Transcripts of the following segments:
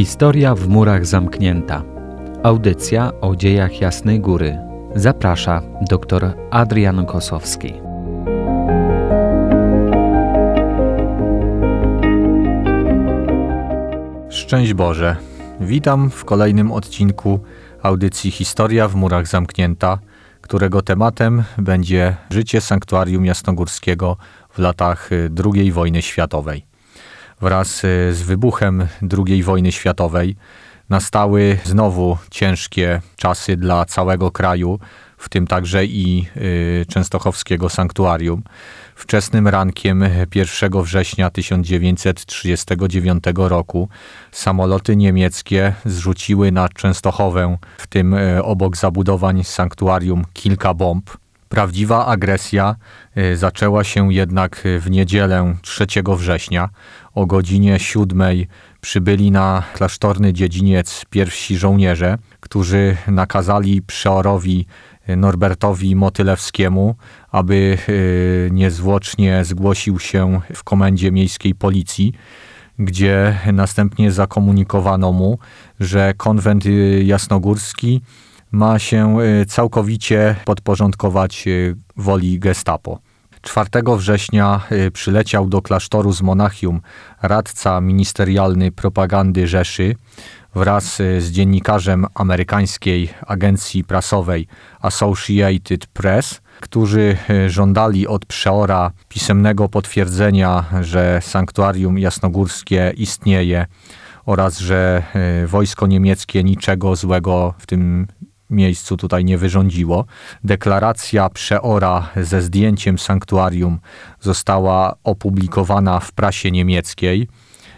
Historia w murach zamknięta. Audycja o dziejach Jasnej Góry. Zaprasza dr Adrian Kosowski. Szczęść Boże. Witam w kolejnym odcinku audycji Historia w murach zamknięta, którego tematem będzie życie sanktuarium jasnogórskiego w latach II wojny światowej wraz y, z wybuchem II wojny światowej nastały znowu ciężkie czasy dla całego kraju, w tym także i y, częstochowskiego sanktuarium. Wczesnym rankiem 1 września 1939 roku samoloty niemieckie zrzuciły na Częstochowę, w tym y, obok zabudowań sanktuarium, kilka bomb. Prawdziwa agresja zaczęła się jednak w niedzielę 3 września. O godzinie 7 przybyli na klasztorny dziedziniec pierwsi żołnierze, którzy nakazali przeorowi Norbertowi Motylewskiemu, aby y, niezwłocznie zgłosił się w komendzie miejskiej policji gdzie następnie zakomunikowano mu, że konwent y, jasnogórski ma się y, całkowicie podporządkować y, woli Gestapo. 4 września y, przyleciał do klasztoru z Monachium radca ministerialny propagandy Rzeszy wraz z dziennikarzem amerykańskiej agencji prasowej Associated Press, którzy żądali od przeora pisemnego potwierdzenia, że sanktuarium jasnogórskie istnieje oraz że wojsko niemieckie niczego złego w tym miejscu tutaj nie wyrządziło. Deklaracja przeora ze zdjęciem sanktuarium została opublikowana w prasie niemieckiej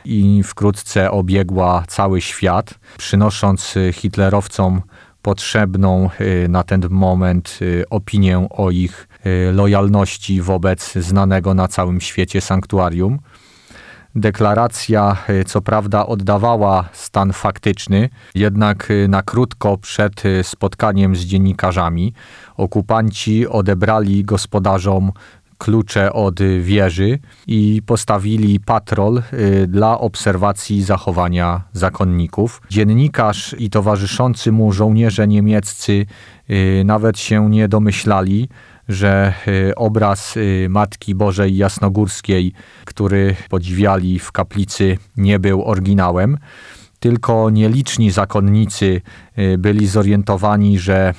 i wkrótce obiegła cały świat, przynosząc hitlerowcom potrzebną y, na ten moment y, opinię o ich y, lojalności wobec znanego na całym świecie sanktuarium. Deklaracja, y, co prawda, oddawała stan faktyczny, jednak y, na krótko przed y, spotkaniem z dziennikarzami okupanci odebrali gospodarzom klucze od wieży i postawili patrol dla obserwacji zachowania zakonników. Dziennikarz i towarzyszący mu żołnierze niemieccy nawet się nie domyślali, że y, obraz y, Matki Bożej Jasnogórskiej, który podziwiali w kaplicy, nie był oryginałem. Tylko nieliczni zakonnicy y, byli zorientowani, że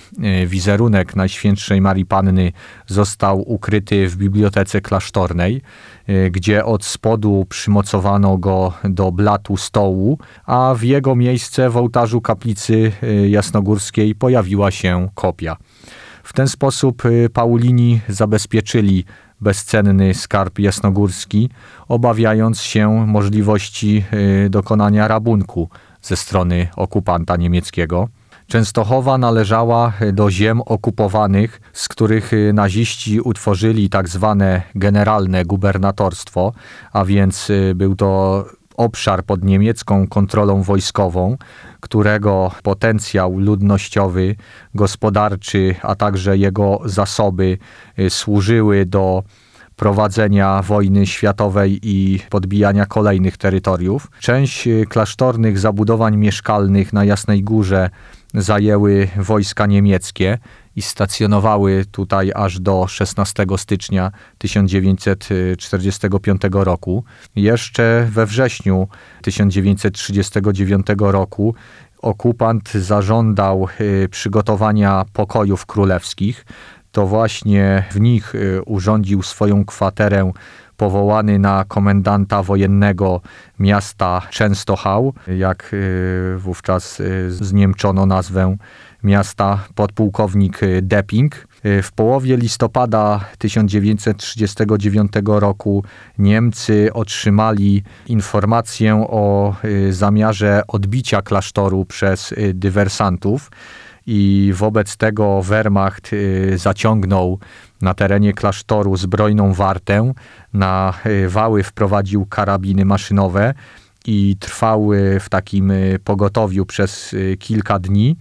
wizerunek Najświętszej Marii Panny został ukryty w bibliotece klasztornej, gdzie od spodu przymocowano go do blatu stołu, a w jego miejsce w ołtarzu kaplicy jasnogórskiej pojawiła się kopia. W ten sposób y, Paulini zabezpieczyli bezcenny skarb jasnogórski, obawiając się możliwości y, dokonania rabunku ze strony okupanta niemieckiego. Częstochowa należała y, do ziem okupowanych, z których naziści utworzyli tak zwane generalne gubernatorstwo, a więc był to obszar pod niemiecką kontrolą wojskową, którego potencjał ludnościowy, gospodarczy, a także jego zasoby y, służyły do prowadzenia wojny światowej i podbijania kolejnych terytoriów. Część y, klasztornych zabudowań mieszkalnych na Jasnej Górze zajęły wojska niemieckie i stacjonowały tutaj aż do 16 stycznia 1945 roku. Jeszcze we wrześniu 1939 roku okupant zażądał y, przygotowania pokojów królewskich. To właśnie w nich y, urządził swoją kwaterę powołany na komendanta wojennego miasta Częstochał, jak y, wówczas zniemczono nazwę miasta podpułkownik y, Depping. Y, w połowie listopada 1939 roku Niemcy otrzymali informację o y, zamiarze odbicia klasztoru przez dywersantów i wobec tego Wehrmacht zaciągnął na terenie klasztoru zbrojną wartę, na wały wprowadził karabiny maszynowe i trwały w takim pogotowiu przez kilka dni.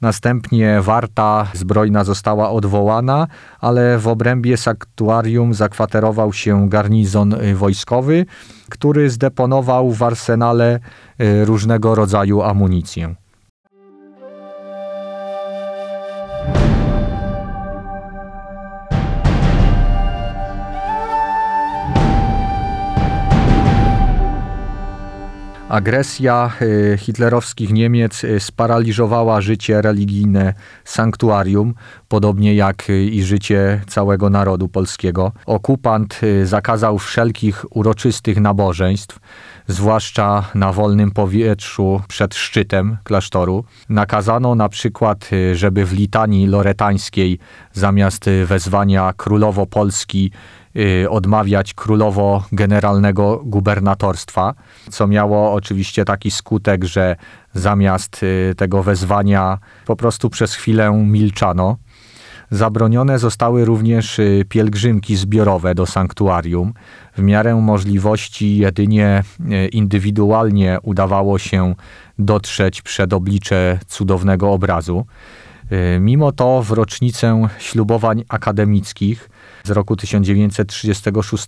Następnie warta zbrojna została odwołana, ale w obrębie sanktuarium zakwaterował się garnizon wojskowy, który zdeponował w arsenale różnego rodzaju amunicję. Agresja y, hitlerowskich Niemiec y, sparaliżowała życie religijne sanktuarium, podobnie jak y, i życie całego narodu polskiego. Okupant zakazał wszelkich uroczystych nabożeństw, zwłaszcza na wolnym powietrzu przed szczytem klasztoru. Nakazano na przykład, żeby w litanii loretańskiej zamiast wezwania królowo Polski odmawiać królowo generalnego gubernatorstwa, co miało oczywiście taki skutek, że zamiast y, tego wezwania po prostu przez chwilę milczano. Zabronione zostały również y, pielgrzymki zbiorowe do sanktuarium. W miarę możliwości jedynie indywidualnie udawało się dotrzeć przed oblicze cudownego obrazu. Mimo to w rocznicę ślubowań akademickich z roku 1936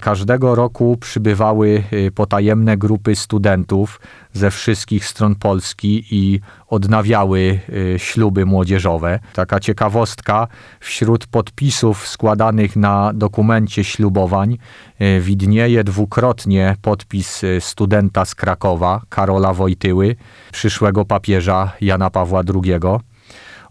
każdego roku przybywały y, potajemne grupy studentów ze wszystkich stron Polski i odnawiały y, śluby młodzieżowe. Taka ciekawostka, wśród podpisów składanych na dokumencie ślubowań y, widnieje dwukrotnie podpis studenta z Krakowa, Karola Wojtyły, przyszłego papieża Jana Pawła II.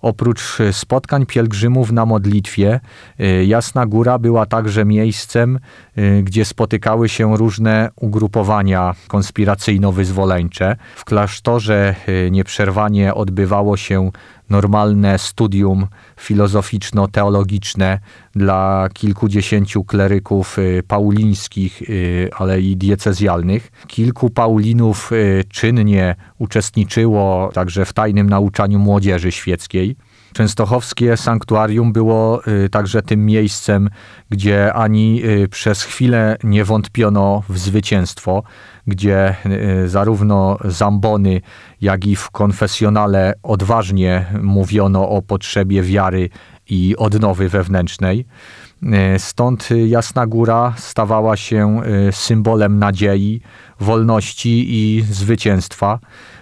Oprócz e, spotkań pielgrzymów na modlitwie, e, Jasna Góra była także miejscem, e, gdzie spotykały się różne ugrupowania konspiracyjno-wyzwoleńcze. W klasztorze nieprzerwanie odbywało się normalne studium filozoficzno-teologiczne dla kilkudziesięciu kleryków y, paulińskich, y, ale i diecezjalnych. Kilku paulinów y, czynnie uczestniczyło także w tajnym nauczaniu młodzieży świeckiej. Częstochowskie sanktuarium było także tym miejscem, gdzie ani przez chwilę nie wątpiono w zwycięstwo, gdzie zarówno zambony, jak i w konfesjonale odważnie mówiono o potrzebie wiary i odnowy wewnętrznej. E, stąd Jasna Góra stawała się e, symbolem nadziei, wolności i zwycięstwa.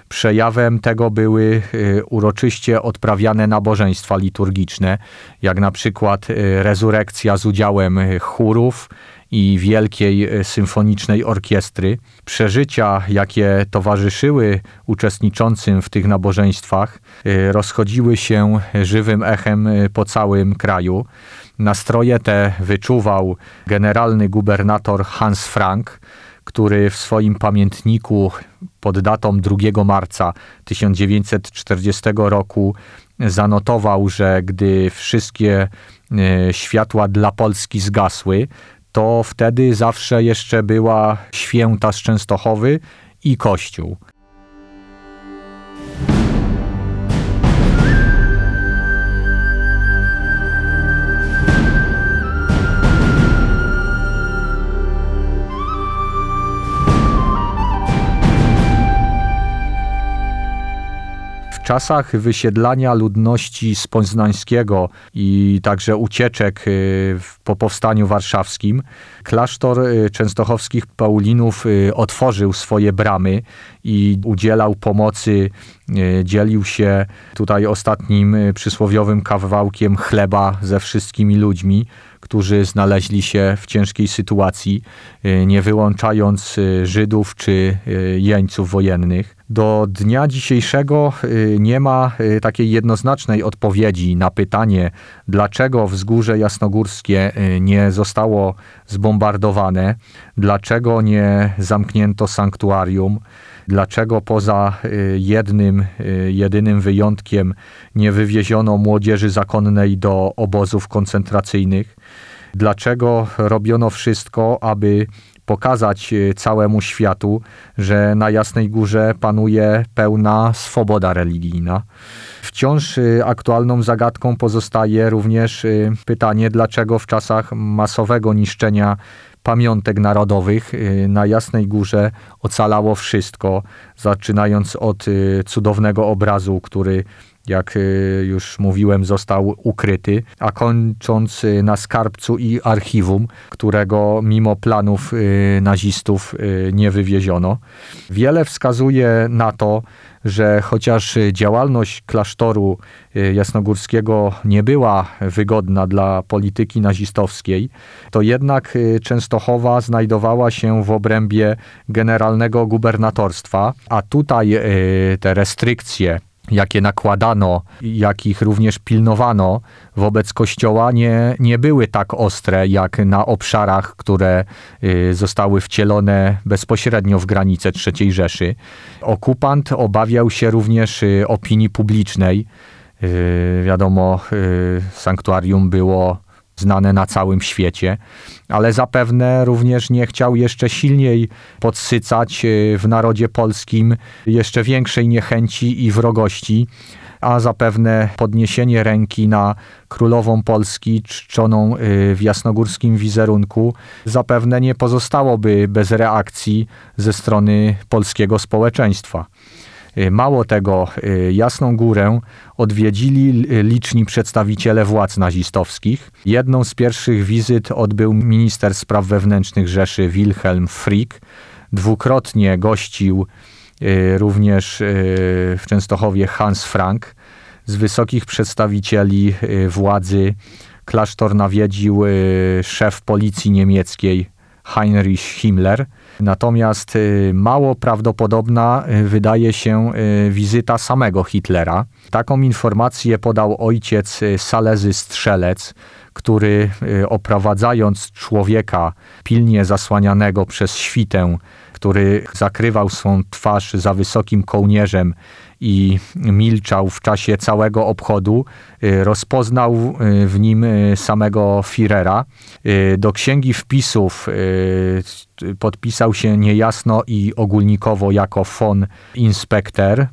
Przejawem tego były e, uroczyście odprawiane nabożeństwa liturgiczne, jak na przykład rezurekcja z udziałem chórów, i wielkiej e, symfonicznej orkiestry. Przeżycia, jakie towarzyszyły uczestniczącym w tych nabożeństwach, e, rozchodziły się żywym echem e, po całym kraju. Nastroje te wyczuwał generalny gubernator Hans Frank, który w swoim pamiętniku pod datą 2 marca 1940 roku zanotował, że gdy wszystkie światła dla Polski zgasły, to wtedy zawsze jeszcze była święta z Częstochowy i Kościół. Czasach wysiedlania ludności z Poznańskiego i także ucieczek y, po powstaniu warszawskim, klasztor y, częstochowskich Paulinów y, otworzył swoje bramy i udzielał pomocy, dzielił się tutaj ostatnim przysłowiowym kawałkiem chleba ze wszystkimi ludźmi którzy znaleźli się w ciężkiej sytuacji, nie wyłączając Żydów czy jeńców wojennych. Do dnia dzisiejszego nie ma takiej jednoznacznej odpowiedzi na pytanie, dlaczego wzgórze jasnogórskie nie zostało zbombardowane, dlaczego nie zamknięto sanktuarium, dlaczego poza jednym, jedynym wyjątkiem nie wywieziono młodzieży zakonnej do obozów koncentracyjnych dlaczego robiono wszystko, aby pokazać e, całemu światu, że na Jasnej Górze panuje pełna swoboda religijna. Wciąż e, aktualną zagadką pozostaje również e, pytanie, dlaczego w czasach masowego niszczenia pamiątek narodowych. Na Jasnej Górze ocalało wszystko, zaczynając od cudownego obrazu, który jak y, już mówiłem, został ukryty, a kończąc y, na skarbcu i archiwum, którego mimo planów y, nazistów nie wywieziono. Wiele wskazuje na to, że chociaż działalność klasztoru jasnogórskiego nie była wygodna dla polityki nazistowskiej, to jednak Częstochowa znajdowała się w obrębie generalnego gubernatorstwa, a tutaj te restrykcje jakie nakładano, jakich również pilnowano wobec Kościoła, nie, nie były tak ostre jak na obszarach, które y, zostały wcielone bezpośrednio w granice III Rzeszy. Okupant obawiał się również y, opinii publicznej. Y, wiadomo, sanktuarium było znane na całym świecie, ale zapewne również nie chciał jeszcze silniej podsycać e, w narodzie polskim jeszcze większej niechęci i wrogości, a zapewne podniesienie ręki na królową Polski czczoną e, w jasnogórskim wizerunku zapewne nie pozostałoby bez reakcji ze strony polskiego społeczeństwa. Y, mało tego, y, Jasną Górę odwiedzili liczni przedstawiciele władz nazistowskich. Jedną z pierwszych wizyt odbył minister spraw wewnętrznych Rzeszy Wilhelm Frick. Dwukrotnie gościł y, również w Częstochowie Hans Frank. Z wysokich przedstawicieli władzy klasztor nawiedził szef policji niemieckiej Heinrich Himmler. Natomiast y, mało prawdopodobna y, wydaje się y, wizyta samego Hitlera. Taką informację podał ojciec Salezy Strzelec, który oprowadzając człowieka pilnie zasłanianego przez świtę, który zakrywał swą twarz za wysokim kołnierzem i milczał w czasie całego obchodu, y, rozpoznał y, w nim y, samego Führera. Do księgi wpisów podpisał się niejasno i ogólnikowo jako von Inspektor.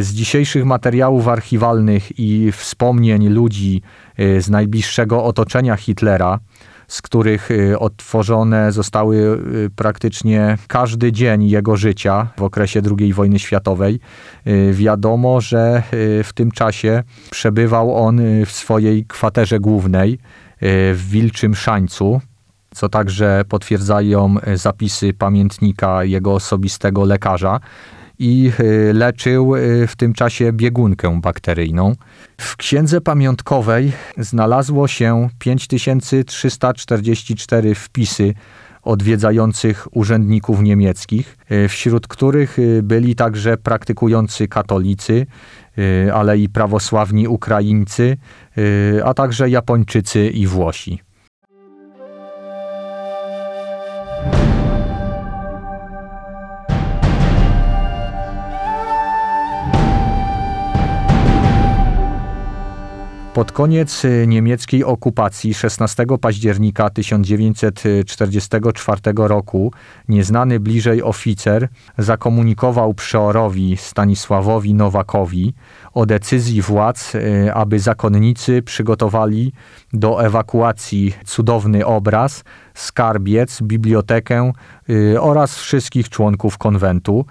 Z dzisiejszych materiałów archiwalnych i wspomnień ludzi z najbliższego otoczenia Hitlera z których y, odtworzone zostały y, praktycznie każdy dzień jego życia w okresie II wojny światowej. Y, wiadomo, że w tym czasie przebywał on w swojej kwaterze głównej w Wilczym Szańcu, co także potwierdzają zapisy pamiętnika jego osobistego lekarza i y, leczył y, w tym czasie biegunkę bakteryjną. W księdze pamiątkowej znalazło się 5344 wpisy odwiedzających urzędników niemieckich, y, wśród których byli także praktykujący katolicy, ale i prawosławni Ukraińcy, a także Japończycy i Włosi. Pod koniec y, niemieckiej okupacji 16 października 1944 roku nieznany bliżej oficer zakomunikował przeorowi Stanisławowi Nowakowi o decyzji władz, y, aby zakonnicy przygotowali do ewakuacji cudowny obraz, skarbiec, bibliotekę y, oraz wszystkich członków konwentu.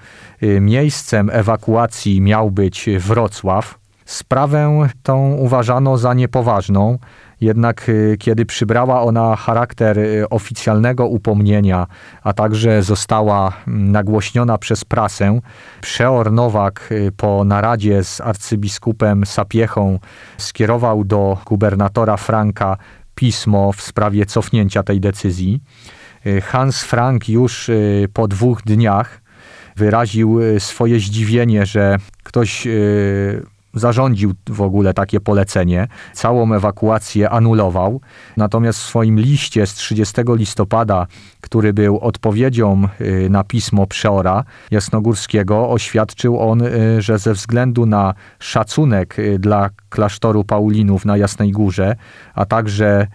Miejscem ewakuacji miał być Wrocław. Sprawę tą uważano za niepoważną, jednak y, kiedy przybrała ona charakter y, oficjalnego upomnienia, a także została mm, nagłośniona przez prasę, przeor Nowak y, po naradzie z arcybiskupem Sapiechą skierował do gubernatora Franka pismo w sprawie cofnięcia tej decyzji. Hans Frank już po dwóch dniach wyraził swoje zdziwienie, że ktoś zarządził w ogóle takie polecenie. Całą ewakuację anulował. Natomiast w swoim liście z 30 listopada, który był odpowiedzią y, na pismo przeora jasnogórskiego, oświadczył on, y, że ze względu na szacunek y, dla klasztoru Paulinów na Jasnej Górze, a także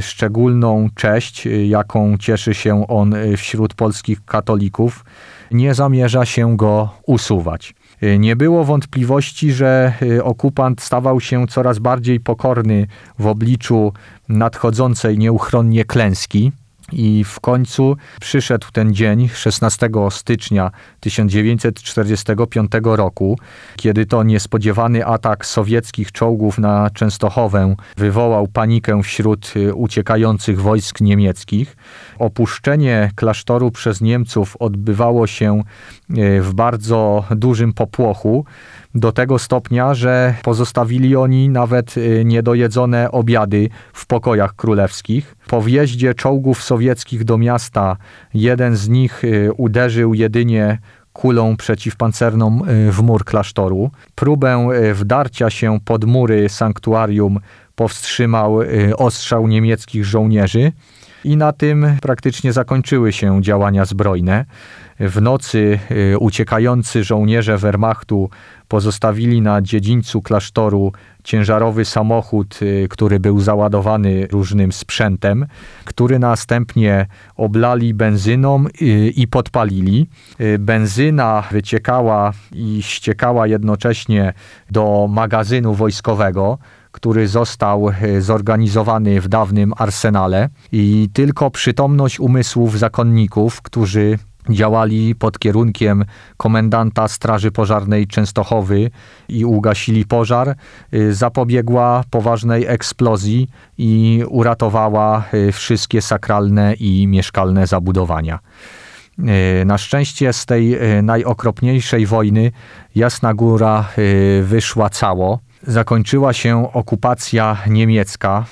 szczególną cześć, jaką cieszy się on wśród polskich katolików, nie zamierza się go usuwać. Y, nie było wątpliwości, że y, okupant stawał się coraz bardziej pokorny w obliczu nadchodzącej nieuchronnie klęski. I w końcu przyszedł ten dzień 16 stycznia 1945 roku, kiedy to niespodziewany atak sowieckich czołgów na Częstochowę wywołał panikę wśród y, uciekających wojsk niemieckich. Opuszczenie klasztoru przez Niemców odbywało się y, w bardzo dużym popłochu do tego stopnia, że pozostawili oni nawet y, niedojedzone obiady w pokojach królewskich. Po wjeździe czołgów sowieckich do miasta jeden z nich y, uderzył jedynie kulą przeciwpancerną y, w mur klasztoru. Próbę wdarcia się pod mury sanktuarium powstrzymał ostrzał niemieckich żołnierzy i na tym praktycznie zakończyły się działania zbrojne. W nocy uciekający żołnierze Wehrmachtu pozostawili na dziedzińcu klasztoru ciężarowy samochód, y, który był załadowany różnym sprzętem, który następnie oblali benzyną y, i podpalili. Y, benzyna wyciekała i ściekała jednocześnie do magazynu wojskowego który został zorganizowany w dawnym arsenale i tylko przytomność umysłów zakonników, którzy działali pod kierunkiem komendanta Straży Pożarnej Częstochowy i ugasili pożar, y, zapobiegła poważnej eksplozji i uratowała y, wszystkie sakralne i mieszkalne zabudowania. Na szczęście z tej najokropniejszej wojny Jasna Góra wyszła cało. Zakończyła się okupacja niemiecka,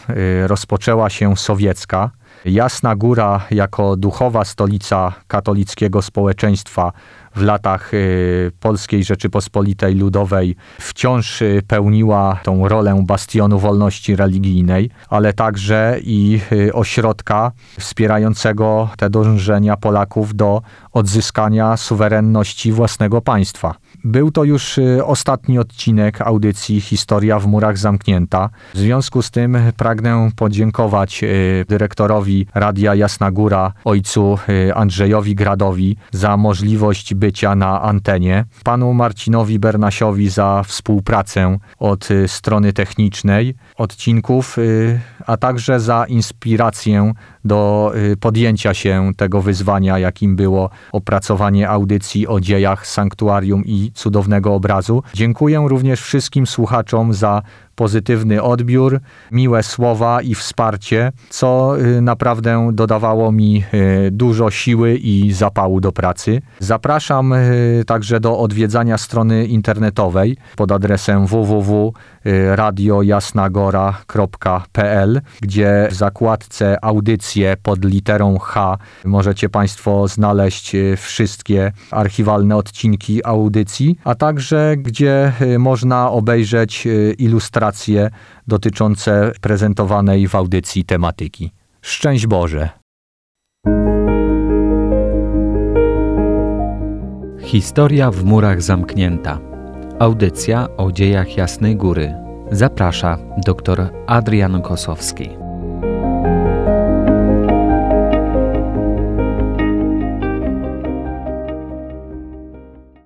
rozpoczęła się sowiecka. Jasna Góra jako duchowa stolica katolickiego społeczeństwa w latach y, Polskiej Rzeczypospolitej Ludowej wciąż y, pełniła tą rolę bastionu wolności religijnej, ale także i y, ośrodka wspierającego te dążenia Polaków do odzyskania suwerenności własnego państwa. Był to już ostatni odcinek audycji Historia w murach zamknięta. W związku z tym pragnę podziękować dyrektorowi Radia Jasna Góra, ojcu Andrzejowi Gradowi za możliwość bycia na antenie, panu Marcinowi Bernasiowi za współpracę od y, strony technicznej odcinków, y, a także za inspirację do y, podjęcia się tego wyzwania, jakim było opracowanie audycji o dziejach sanktuarium i cudownego obrazu. Dziękuję również wszystkim słuchaczom za pozytywny odbiór, miłe słowa i wsparcie, co y, naprawdę dodawało mi y, dużo siły i zapału do pracy. Zapraszam y, także do odwiedzania strony internetowej pod adresem www.radiojasnagora.pl, gdzie w zakładce audycje pod literą H możecie Państwo znaleźć wszystkie archiwalne odcinki audycji, a także gdzie można obejrzeć ilustracje informacje dotyczące prezentowanej w audycji tematyki. Szczęść Boże! Historia w murach zamknięta. Audycja o dziejach Jasnej Góry. Zaprasza dr Adrian Kosowski.